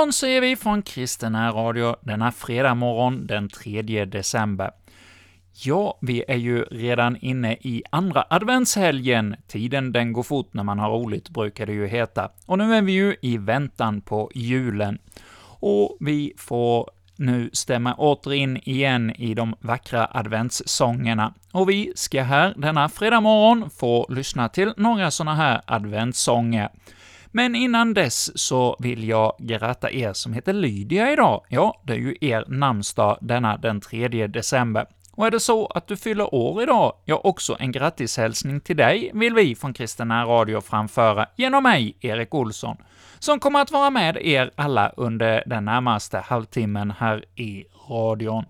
Morgon, säger vi från Kristen Radio denna fredag morgon den 3 december. Ja, vi är ju redan inne i andra adventshelgen. Tiden den går fort när man har roligt, brukar det ju heta. Och nu är vi ju i väntan på julen. Och vi får nu stämma åter in igen i de vackra adventssångerna. Och vi ska här denna fredag morgon få lyssna till några sådana här adventssånger. Men innan dess så vill jag gratta er som heter Lydia idag. Ja, det är ju er namnsdag denna den 3 december. Och är det så att du fyller år idag, ja, också en grattishälsning till dig vill vi från Kristina Radio framföra genom mig, Erik Olsson, som kommer att vara med er alla under den närmaste halvtimmen här i radion.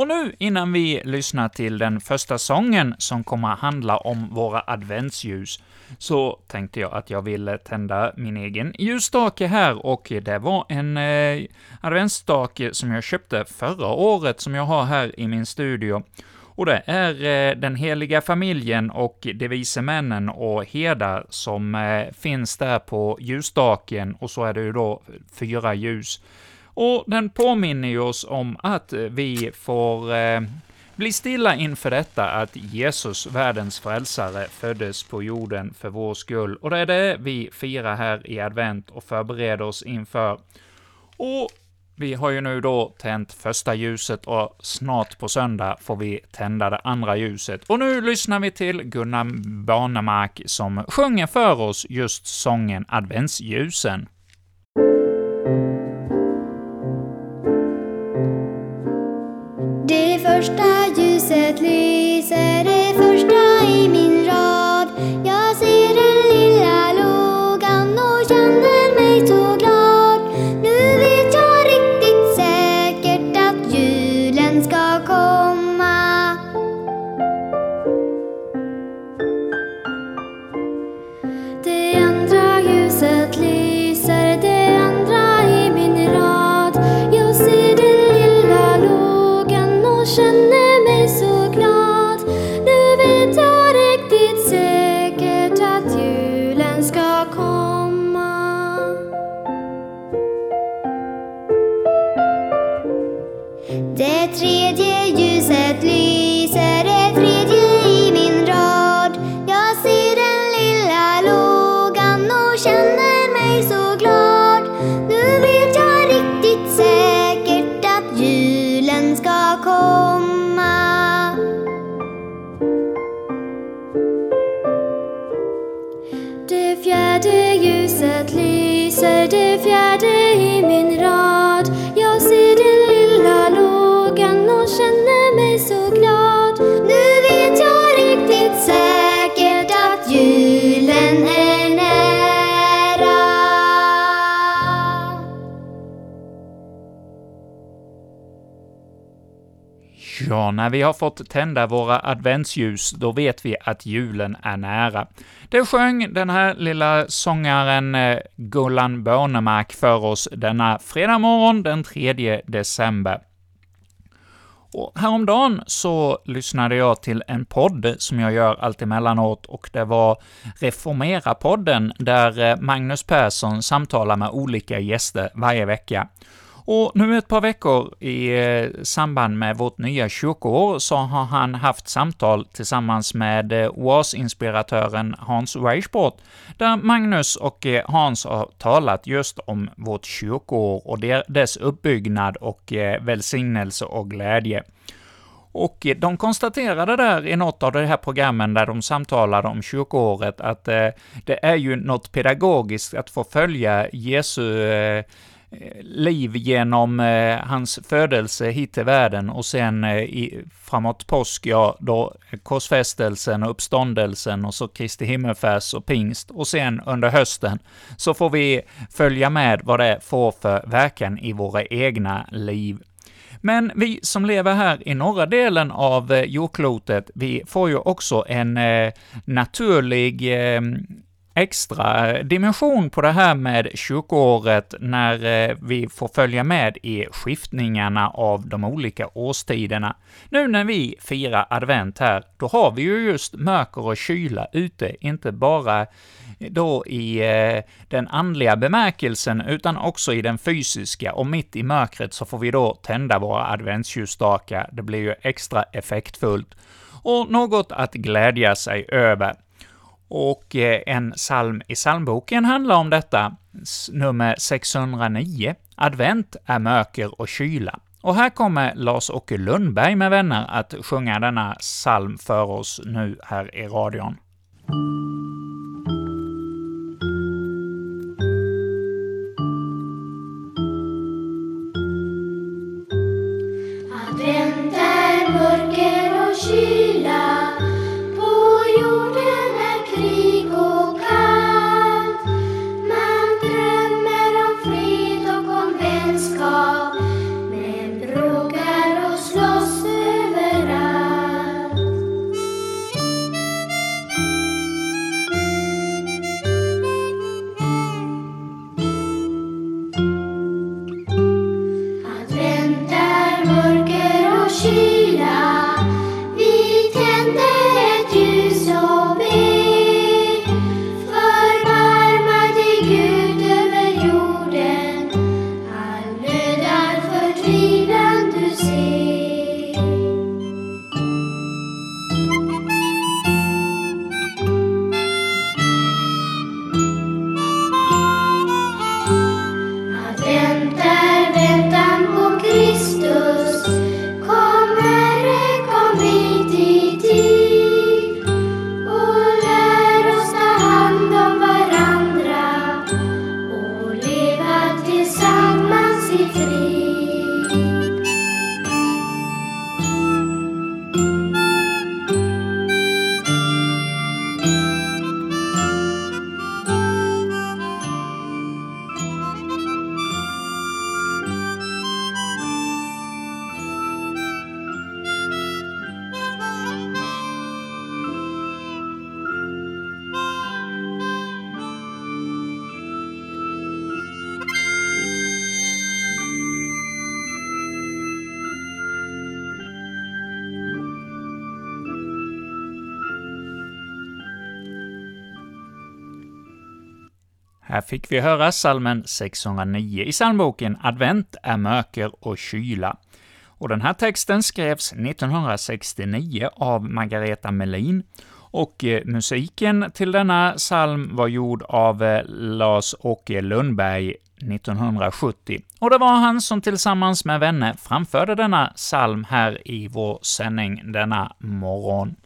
Och nu, innan vi lyssnar till den första sången som kommer att handla om våra adventsljus, så tänkte jag att jag ville tända min egen ljusstake här, och det var en eh, adventsstake som jag köpte förra året, som jag har här i min studio. Och det är eh, den heliga familjen och de vise männen och herdar som eh, finns där på ljusstaken, och så är det ju då fyra ljus. Och den påminner ju oss om att eh, vi får eh, bli stilla inför detta att Jesus, världens frälsare, föddes på jorden för vår skull, och det är det vi firar här i advent och förbereder oss inför. Och vi har ju nu då tänt första ljuset och snart på söndag får vi tända det andra ljuset. Och nu lyssnar vi till Gunnar Barnemark som sjunger för oss just sången Adventsljusen. Det tredje När vi har fått tända våra adventsljus, då vet vi att julen är nära. Det sjöng den här lilla sångaren eh, Gullan Bornemark för oss denna fredag morgon den 3 december. Och häromdagen så lyssnade jag till en podd som jag gör allt emellanåt, och det var Reformera-podden, där eh, Magnus Persson samtalar med olika gäster varje vecka. Och nu ett par veckor i eh, samband med vårt nya kyrkoår så har han haft samtal tillsammans med eh, OAS-inspiratören Hans Weichbort, där Magnus och eh, Hans har talat just om vårt kyrkoår och dess uppbyggnad och välsignelse och glädje. Och de konstaterade där i något av de här programmen där de samtalade om kyrkoåret att eh, det är ju något pedagogiskt att få följa Jesu eh, Eh, liv genom eh, hans födelse hit till världen och sen eh, i, framåt påsk, ja, då korsfästelsen och uppståndelsen och så Kristi himmelfärds och pingst, och sen under hösten så får vi följa med vad det får för verkan i våra egna liv. Men vi som lever här i norra delen av eh, jordklotet, vi får ju också en eh, naturlig eh, extra dimension på det här med kyrkoåret när eh, vi får följa med i skiftningarna av de olika årstiderna. Nu när vi firar advent här, då har vi ju just mörker och kyla ute, inte bara då i eh, den andliga bemärkelsen, utan också i den fysiska, och mitt i mörkret så får vi då tända våra adventsljusstakar. Det blir ju extra effektfullt och något att glädja sig över. Och eh, en psalm i psalmboken handlar om detta, nummer 609, Advent är mörker och kyla. Och här kommer Lars-Åke Lundberg med vänner att sjunga denna psalm för oss nu här i radion. Här fick vi höra salmen 609 i psalmboken Advent är mörker och kyla. Och den här texten skrevs 1969 av Margareta Melin, och eh, musiken till denna psalm var gjord av eh, Lars-Åke Lundberg 1970. Och det var han som tillsammans med vänner framförde denna psalm här i vår sändning denna morgon.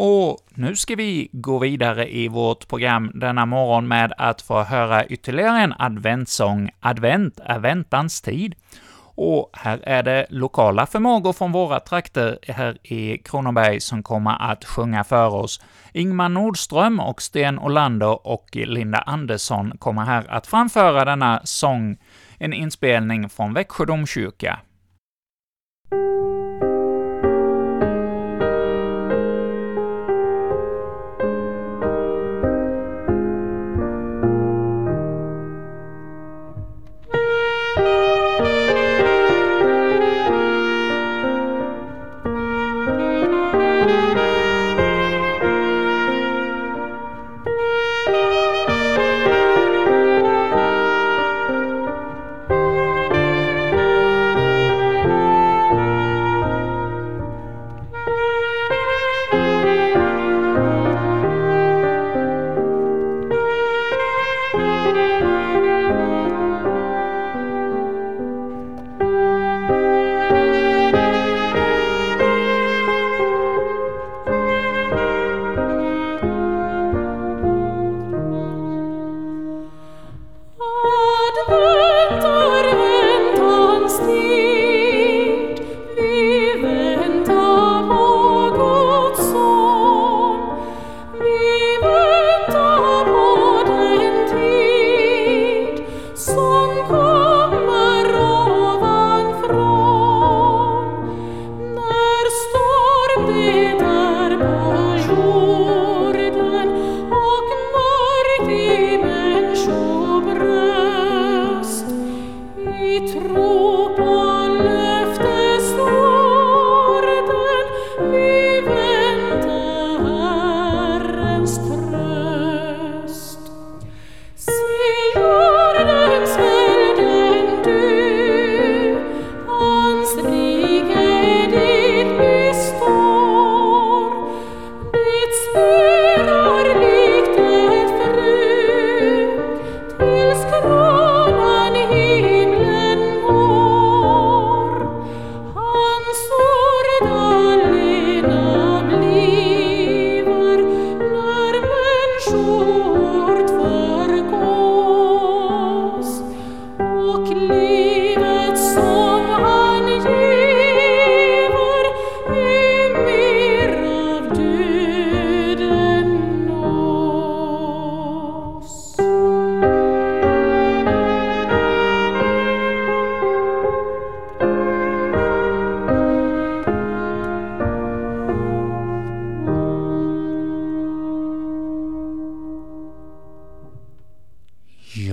Och nu ska vi gå vidare i vårt program denna morgon med att få höra ytterligare en adventssång. Advent är väntans tid. Och här är det lokala förmågor från våra trakter här i Kronoberg som kommer att sjunga för oss. Ingmar Nordström och Sten Olander och Linda Andersson kommer här att framföra denna sång, en inspelning från Växjö domkyrka.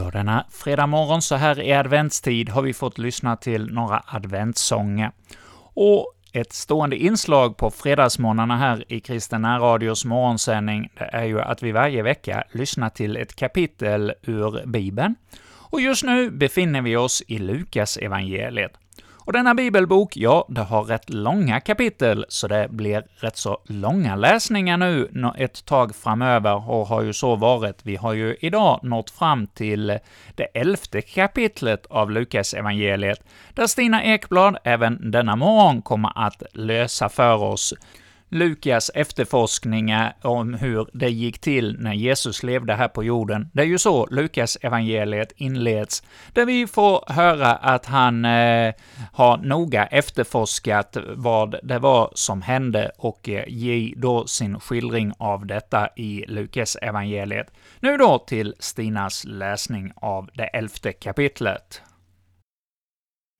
Ja, denna fredag morgon så här i adventstid har vi fått lyssna till några adventssånger. Och ett stående inslag på fredagsmorgnarna här i Kristen radios morgonsändning, det är ju att vi varje vecka lyssnar till ett kapitel ur Bibeln. Och just nu befinner vi oss i Lukas evangeliet. Och denna bibelbok, ja, det har rätt långa kapitel, så det blir rätt så långa läsningar nu ett tag framöver, och har ju så varit. Vi har ju idag nått fram till det elfte kapitlet av Lukas evangeliet, där Stina Ekblad även denna morgon kommer att lösa för oss Lukas efterforskningar eh, om hur det gick till när Jesus levde här på jorden. Det är ju så Lukas evangeliet inleds, där vi får höra att han eh, har noga efterforskat vad det var som hände och eh, ge då sin skildring av detta i Lukas evangeliet. Nu då till Stinas läsning av det elfte kapitlet.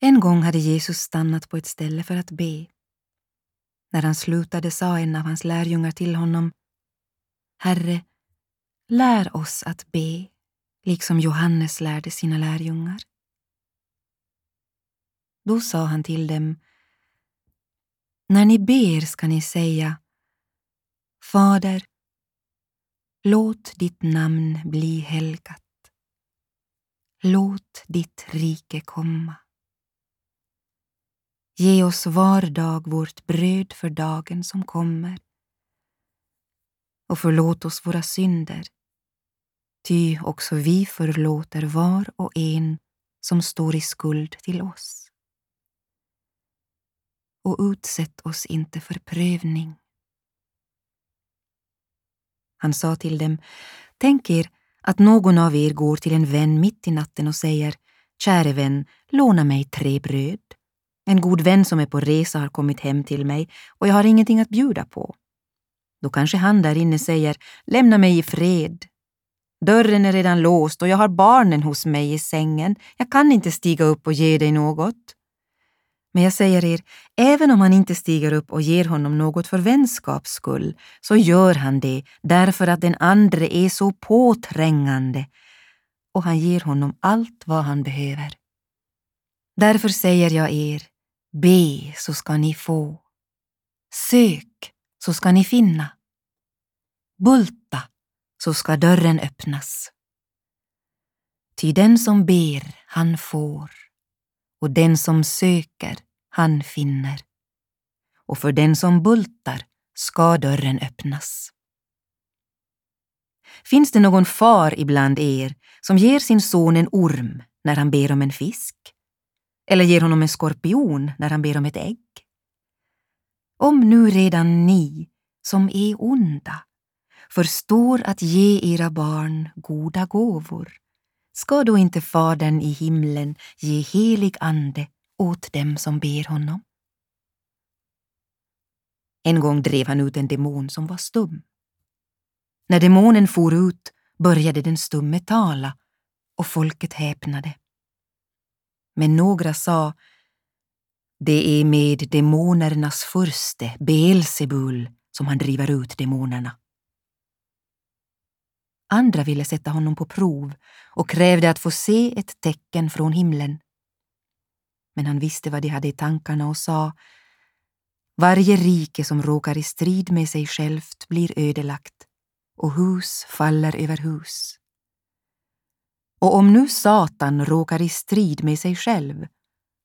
En gång hade Jesus stannat på ett ställe för att be. När han slutade sa en av hans lärjungar till honom Herre, lär oss att be, liksom Johannes lärde sina lärjungar. Då sa han till dem När ni ber ska ni säga Fader, låt ditt namn bli helgat. Låt ditt rike komma. Ge oss var dag vårt bröd för dagen som kommer. Och förlåt oss våra synder, ty också vi förlåter var och en som står i skuld till oss. Och utsätt oss inte för prövning. Han sa till dem, tänk er att någon av er går till en vän mitt i natten och säger, käre vän, låna mig tre bröd. En god vän som är på resa har kommit hem till mig och jag har ingenting att bjuda på. Då kanske han där inne säger ”lämna mig i fred”. Dörren är redan låst och jag har barnen hos mig i sängen. Jag kan inte stiga upp och ge dig något. Men jag säger er, även om han inte stiger upp och ger honom något för vänskaps skull, så gör han det därför att den andre är så påträngande och han ger honom allt vad han behöver. Därför säger jag er, Be så ska ni få. Sök så ska ni finna. Bulta så ska dörren öppnas. Ty den som ber, han får, och den som söker, han finner. Och för den som bultar ska dörren öppnas. Finns det någon far ibland er som ger sin son en orm när han ber om en fisk? Eller ger honom en skorpion när han ber om ett ägg. Om nu redan ni, som är onda, förstår att ge era barn goda gåvor, ska då inte Fadern i himlen ge helig ande åt dem som ber honom? En gång drev han ut en demon som var stum. När demonen for ut började den stumme tala och folket häpnade. Men några sa det är med demonernas furste, Beelzebul, som han driver ut demonerna. Andra ville sätta honom på prov och krävde att få se ett tecken från himlen. Men han visste vad de hade i tankarna och sa Varje rike som råkar i strid med sig självt blir ödelagt och hus faller över hus. Och om nu Satan råkar i strid med sig själv,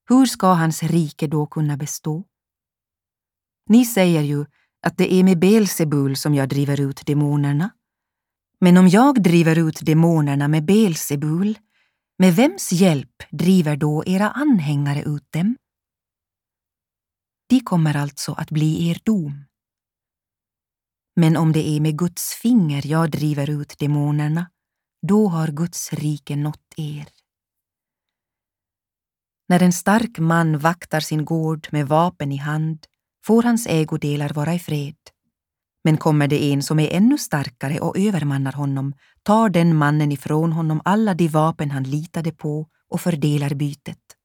hur ska hans rike då kunna bestå? Ni säger ju att det är med Belsebul som jag driver ut demonerna. Men om jag driver ut demonerna med Belsebul, med vems hjälp driver då era anhängare ut dem? De kommer alltså att bli er dom. Men om det är med Guds finger jag driver ut demonerna, då har Guds rike nått er. När en stark man vaktar sin gård med vapen i hand får hans ägodelar vara i fred. Men kommer det en som är ännu starkare och övermannar honom tar den mannen ifrån honom alla de vapen han litade på och fördelar bytet.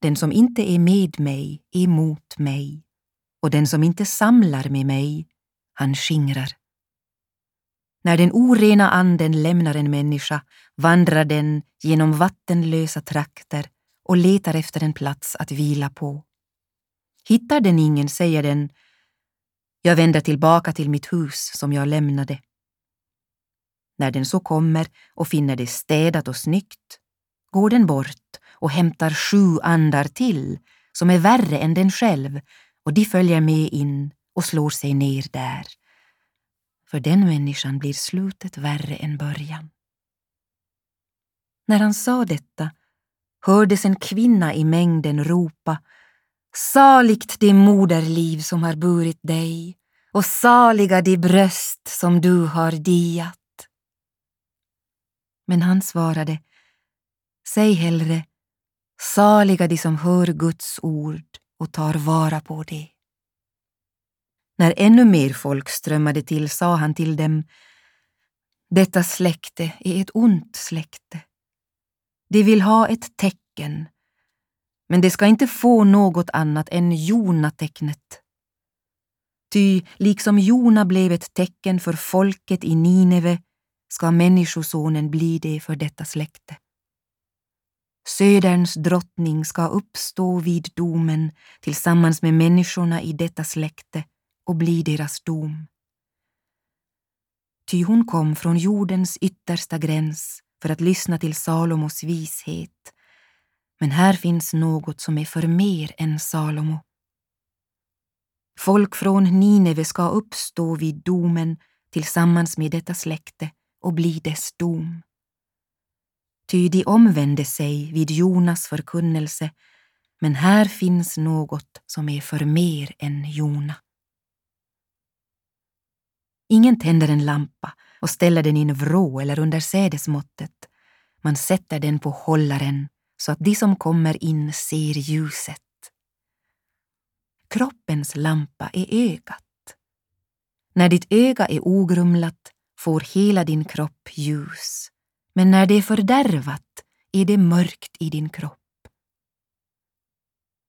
Den som inte är med mig är mot mig och den som inte samlar med mig, han skingrar. När den orena anden lämnar en människa vandrar den genom vattenlösa trakter och letar efter en plats att vila på. Hittar den ingen säger den jag vänder tillbaka till mitt hus som jag lämnade. När den så kommer och finner det städat och snyggt går den bort och hämtar sju andar till som är värre än den själv och de följer med in och slår sig ner där. För den människan blir slutet värre än början. När han sa detta hördes en kvinna i mängden ropa Saligt det moderliv som har burit dig och saliga de bröst som du har diat. Men han svarade Säg hellre Saliga de som hör Guds ord och tar vara på det. När ännu mer folk strömmade till sa han till dem Detta släkte är ett ont släkte. De vill ha ett tecken, men det ska inte få något annat än Jonatecknet. Ty liksom Jona blev ett tecken för folket i Nineve ska Människosonen bli det för detta släkte. Söderns drottning ska uppstå vid domen tillsammans med människorna i detta släkte och bli deras dom. Ty hon kom från jordens yttersta gräns för att lyssna till Salomos vishet. Men här finns något som är för mer än Salomo. Folk från Nineve ska uppstå vid domen tillsammans med detta släkte och bli dess dom. Ty de omvände sig vid Jonas förkunnelse, men här finns något som är för mer än Jona. Ingen tänder en lampa och ställer den i en vrå eller under sädesmåttet. Man sätter den på hållaren så att de som kommer in ser ljuset. Kroppens lampa är ögat. När ditt öga är ogrumlat får hela din kropp ljus, men när det är fördärvat är det mörkt i din kropp.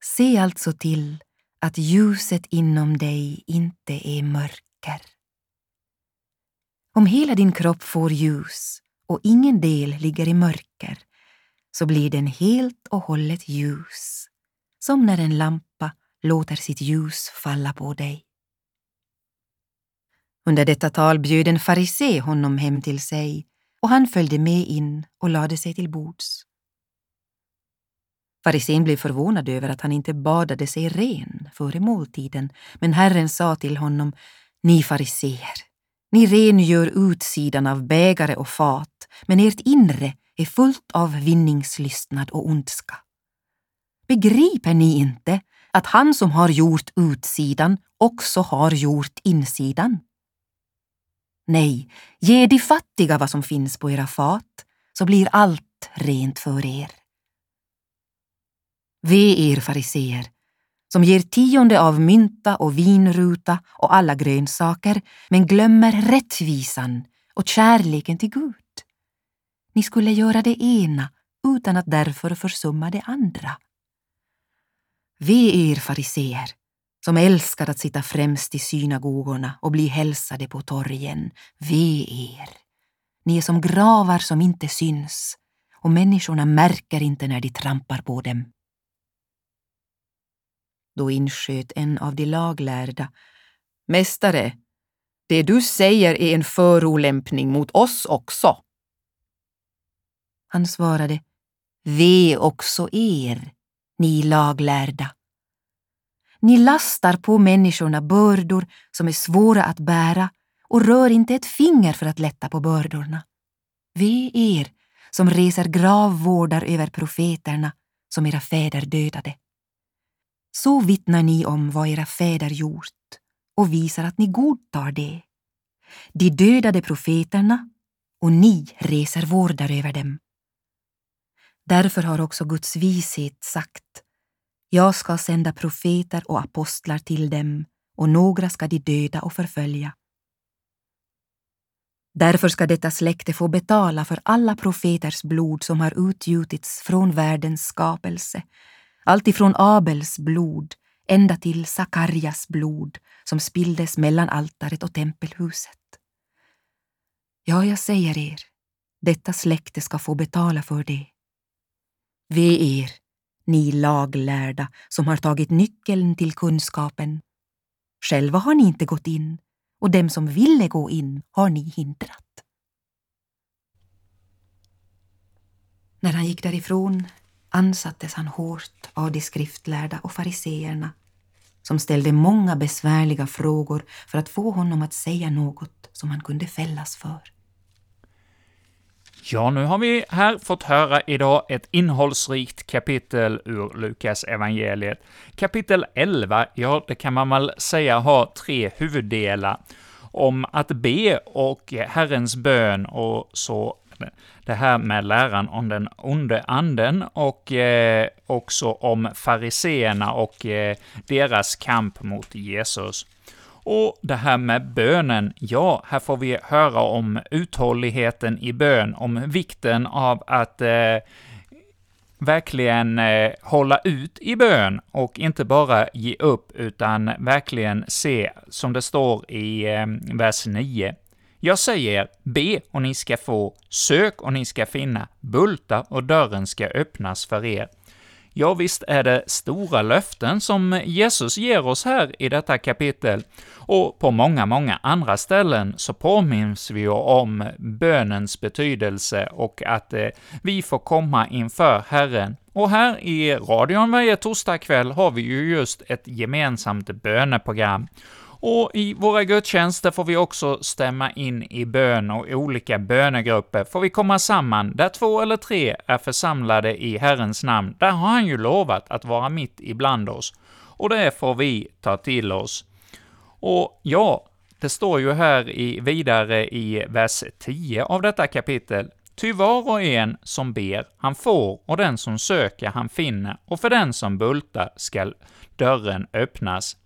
Se alltså till att ljuset inom dig inte är mörker. Om hela din kropp får ljus och ingen del ligger i mörker så blir den helt och hållet ljus, som när en lampa låter sitt ljus falla på dig. Under detta tal bjöd en farisé honom hem till sig och han följde med in och lade sig till bords. Farisén blev förvånad över att han inte badade sig ren före måltiden, men Herren sa till honom, ni fariséer ni rengör utsidan av bägare och fat, men ert inre är fullt av vinningslystnad och ondska. Begriper ni inte att han som har gjort utsidan också har gjort insidan? Nej, ge de fattiga vad som finns på era fat, så blir allt rent för er. Ve er fariseer, som ger tionde av mynta och vinruta och alla grönsaker, men glömmer rättvisan och kärleken till Gud. Ni skulle göra det ena utan att därför försumma det andra. Ve er fariseer, som älskar att sitta främst i synagogorna och bli hälsade på torgen. Ve er! Ni är som gravar som inte syns och människorna märker inte när de trampar på dem. Då insköt en av de laglärda. Mästare, det du säger är en förolämpning mot oss också. Han svarade, ve också er, ni laglärda. Ni lastar på människorna bördor som är svåra att bära och rör inte ett finger för att lätta på bördorna. Ve er som reser gravvårdar över profeterna som era fäder dödade. Så vittnar ni om vad era fäder gjort och visar att ni godtar det. De dödade profeterna och ni reser vårdar över dem. Därför har också Guds vishet sagt jag ska sända profeter och apostlar till dem och några ska de döda och förfölja. Därför ska detta släkte få betala för alla profeters blod som har utgjutits från världens skapelse, alltifrån Abels blod ända till Sakarjas blod som spilldes mellan altaret och tempelhuset. Ja, jag säger er, detta släkte ska få betala för det. Ve er, ni laglärda som har tagit nyckeln till kunskapen. Själva har ni inte gått in och dem som ville gå in har ni hindrat. När han gick därifrån ansattes han hårt av de skriftlärda och fariseerna som ställde många besvärliga frågor för att få honom att säga något som han kunde fällas för. Ja, nu har vi här fått höra idag ett innehållsrikt kapitel ur Lukas evangeliet. Kapitel 11, ja, det kan man väl säga har tre huvuddelar. Om att be och Herrens bön och så det här med läran om den onde anden och eh, också om fariseerna och eh, deras kamp mot Jesus. Och det här med bönen, ja, här får vi höra om uthålligheten i bön, om vikten av att eh, verkligen eh, hålla ut i bön och inte bara ge upp, utan verkligen se, som det står i eh, vers 9, jag säger, be och ni ska få, sök och ni ska finna, bulta och dörren ska öppnas för er. Ja, visst är det stora löften som Jesus ger oss här i detta kapitel, och på många, många andra ställen så påminns vi ju om bönens betydelse och att eh, vi får komma inför Herren. Och här i radion varje torsdagkväll har vi ju just ett gemensamt böneprogram. Och i våra gudstjänster får vi också stämma in i bön och i olika bönegrupper får vi komma samman, där två eller tre är församlade i Herrens namn. Där har han ju lovat att vara mitt ibland oss, och det får vi ta till oss. Och ja, det står ju här i, vidare i vers 10 av detta kapitel, Ty var och en som ber, han får, och den som söker, han finner, och för den som bultar skall dörren öppnas.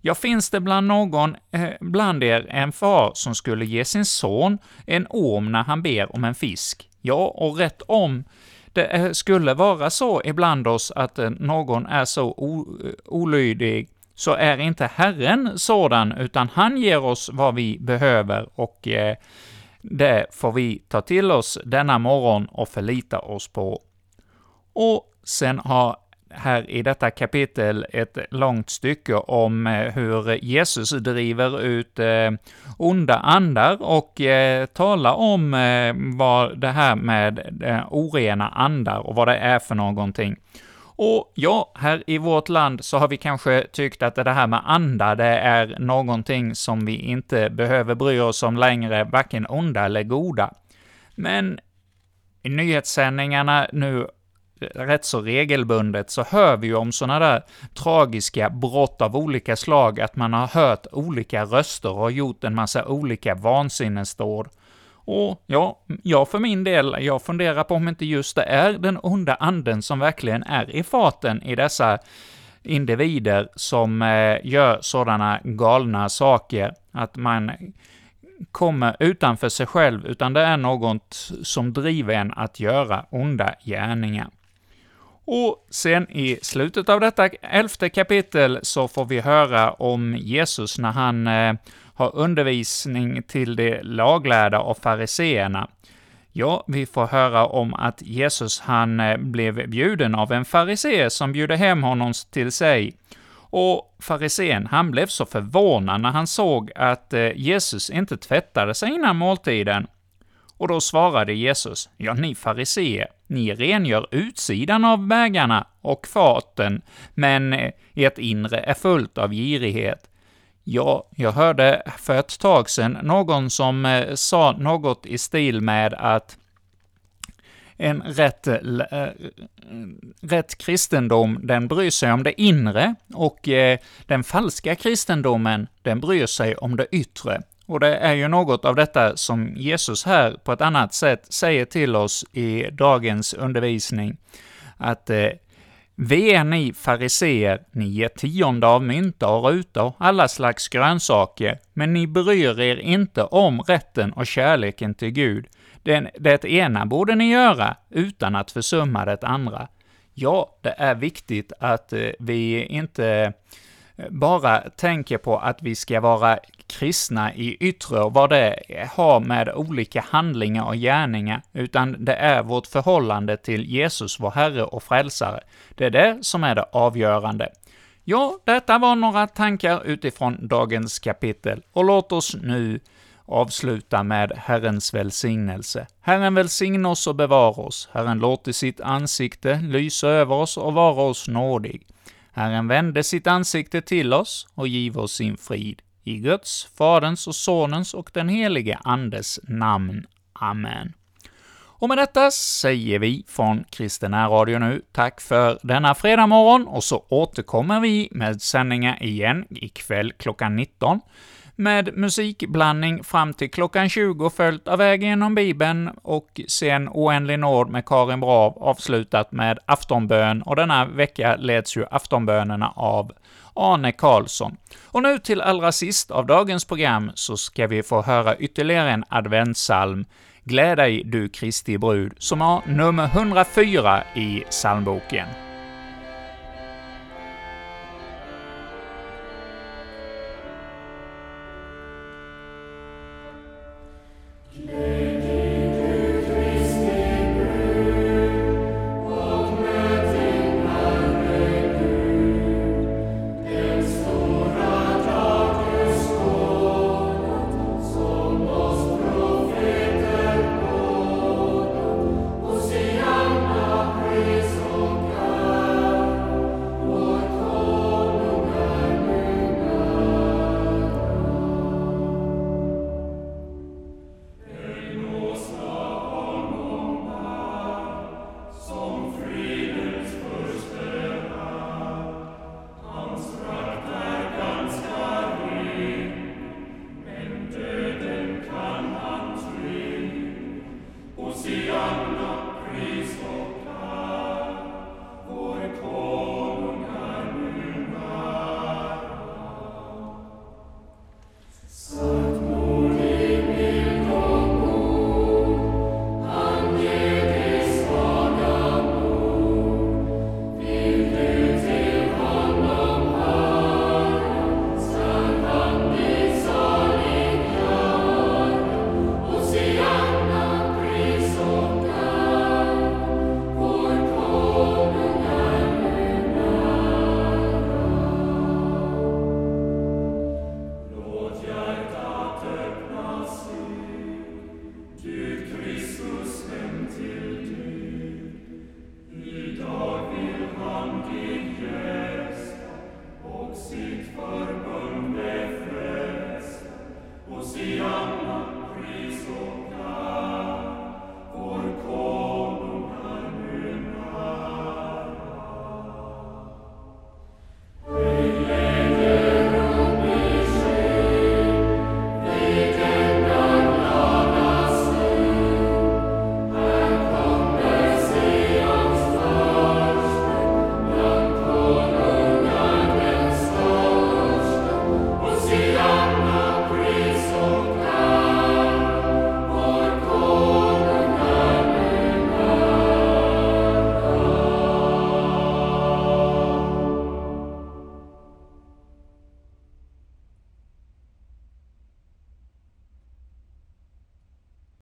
Ja, finns det bland någon eh, bland er en far som skulle ge sin son en orm när han ber om en fisk? Ja, och rätt om det eh, skulle vara så ibland oss att eh, någon är så eh, olydig, så är inte Herren sådan, utan han ger oss vad vi behöver, och eh, det får vi ta till oss denna morgon och förlita oss på. Och sen har här i detta kapitel ett långt stycke om eh, hur Jesus driver ut eh, onda andar och eh, talar om vad det här med orena andar och vad det är för någonting. Och ja, här i vårt land så har vi kanske tyckt att det här med andar, det är någonting som vi inte behöver bry oss om längre, varken onda eller goda. Men i nyhetssändningarna nu rätt så regelbundet så hör vi ju om sådana där tragiska brott av olika slag, att man har hört olika röster och gjort en massa olika vansinnesdåd. Och ja, jag för min del, jag funderar på om inte just det är den onda anden som verkligen är i farten i dessa individer som eh, gör sådana galna saker, att man kommer utanför sig själv, utan det är något som driver en att göra onda gärningar. Och sen i slutet av detta elfte kapitel så får vi höra om Jesus när han eh, har undervisning till de laglärda och fariseerna. Ja, vi får höra om att Jesus han eh, blev bjuden av en farisé som bjuder hem honom till sig. Och farisén, han blev så förvånad när han såg att eh, Jesus inte tvättade sig innan måltiden. Och då svarade Jesus, ja, ni fariseer, ni rengör utsidan av bägarna och faten, men eh, ert inre är fullt av girighet. Ja, jag hörde för ett tag sedan någon som eh, sa något i stil med att en rätt, äh, rätt kristendom, den bryr sig om det inre, och äh, den falska kristendomen, den bryr sig om det yttre. Och det är ju något av detta som Jesus här på ett annat sätt säger till oss i dagens undervisning, att eh, Ve är ni fariseer, ni ger tionde av mynta och ruta och alla slags grönsaker, men ni bryr er inte om rätten och kärleken till Gud. Det, det ena borde ni göra, utan att försumma det andra. Ja, det är viktigt att eh, vi inte eh, bara tänker på att vi ska vara kristna i yttre och vad det har med olika handlingar och gärningar, utan det är vårt förhållande till Jesus, vår Herre och Frälsare. Det är det som är det avgörande. Ja, detta var några tankar utifrån dagens kapitel, och låt oss nu avsluta med Herrens välsignelse. Herren välsigne oss och bevara oss. Herren låter sitt ansikte lysa över oss och vara oss nådig. Herren vände sitt ansikte till oss och giv oss sin frid. I Guds, Faderns och Sonens och den helige Andes namn. Amen. Och med detta säger vi från Kristen Radio nu tack för denna fredag morgon och så återkommer vi med sändningar igen ikväll klockan 19 med musikblandning fram till klockan 20, följt av Väg genom Bibeln och sen Oändlig nåd med Karin Brav, avslutat med aftonbön, och denna vecka leds ju aftonbönerna av Arne Karlsson. Och nu till allra sist av dagens program så ska vi få höra ytterligare en adventssalm, Gläd dig du Kristi brud, som har nummer 104 i psalmboken.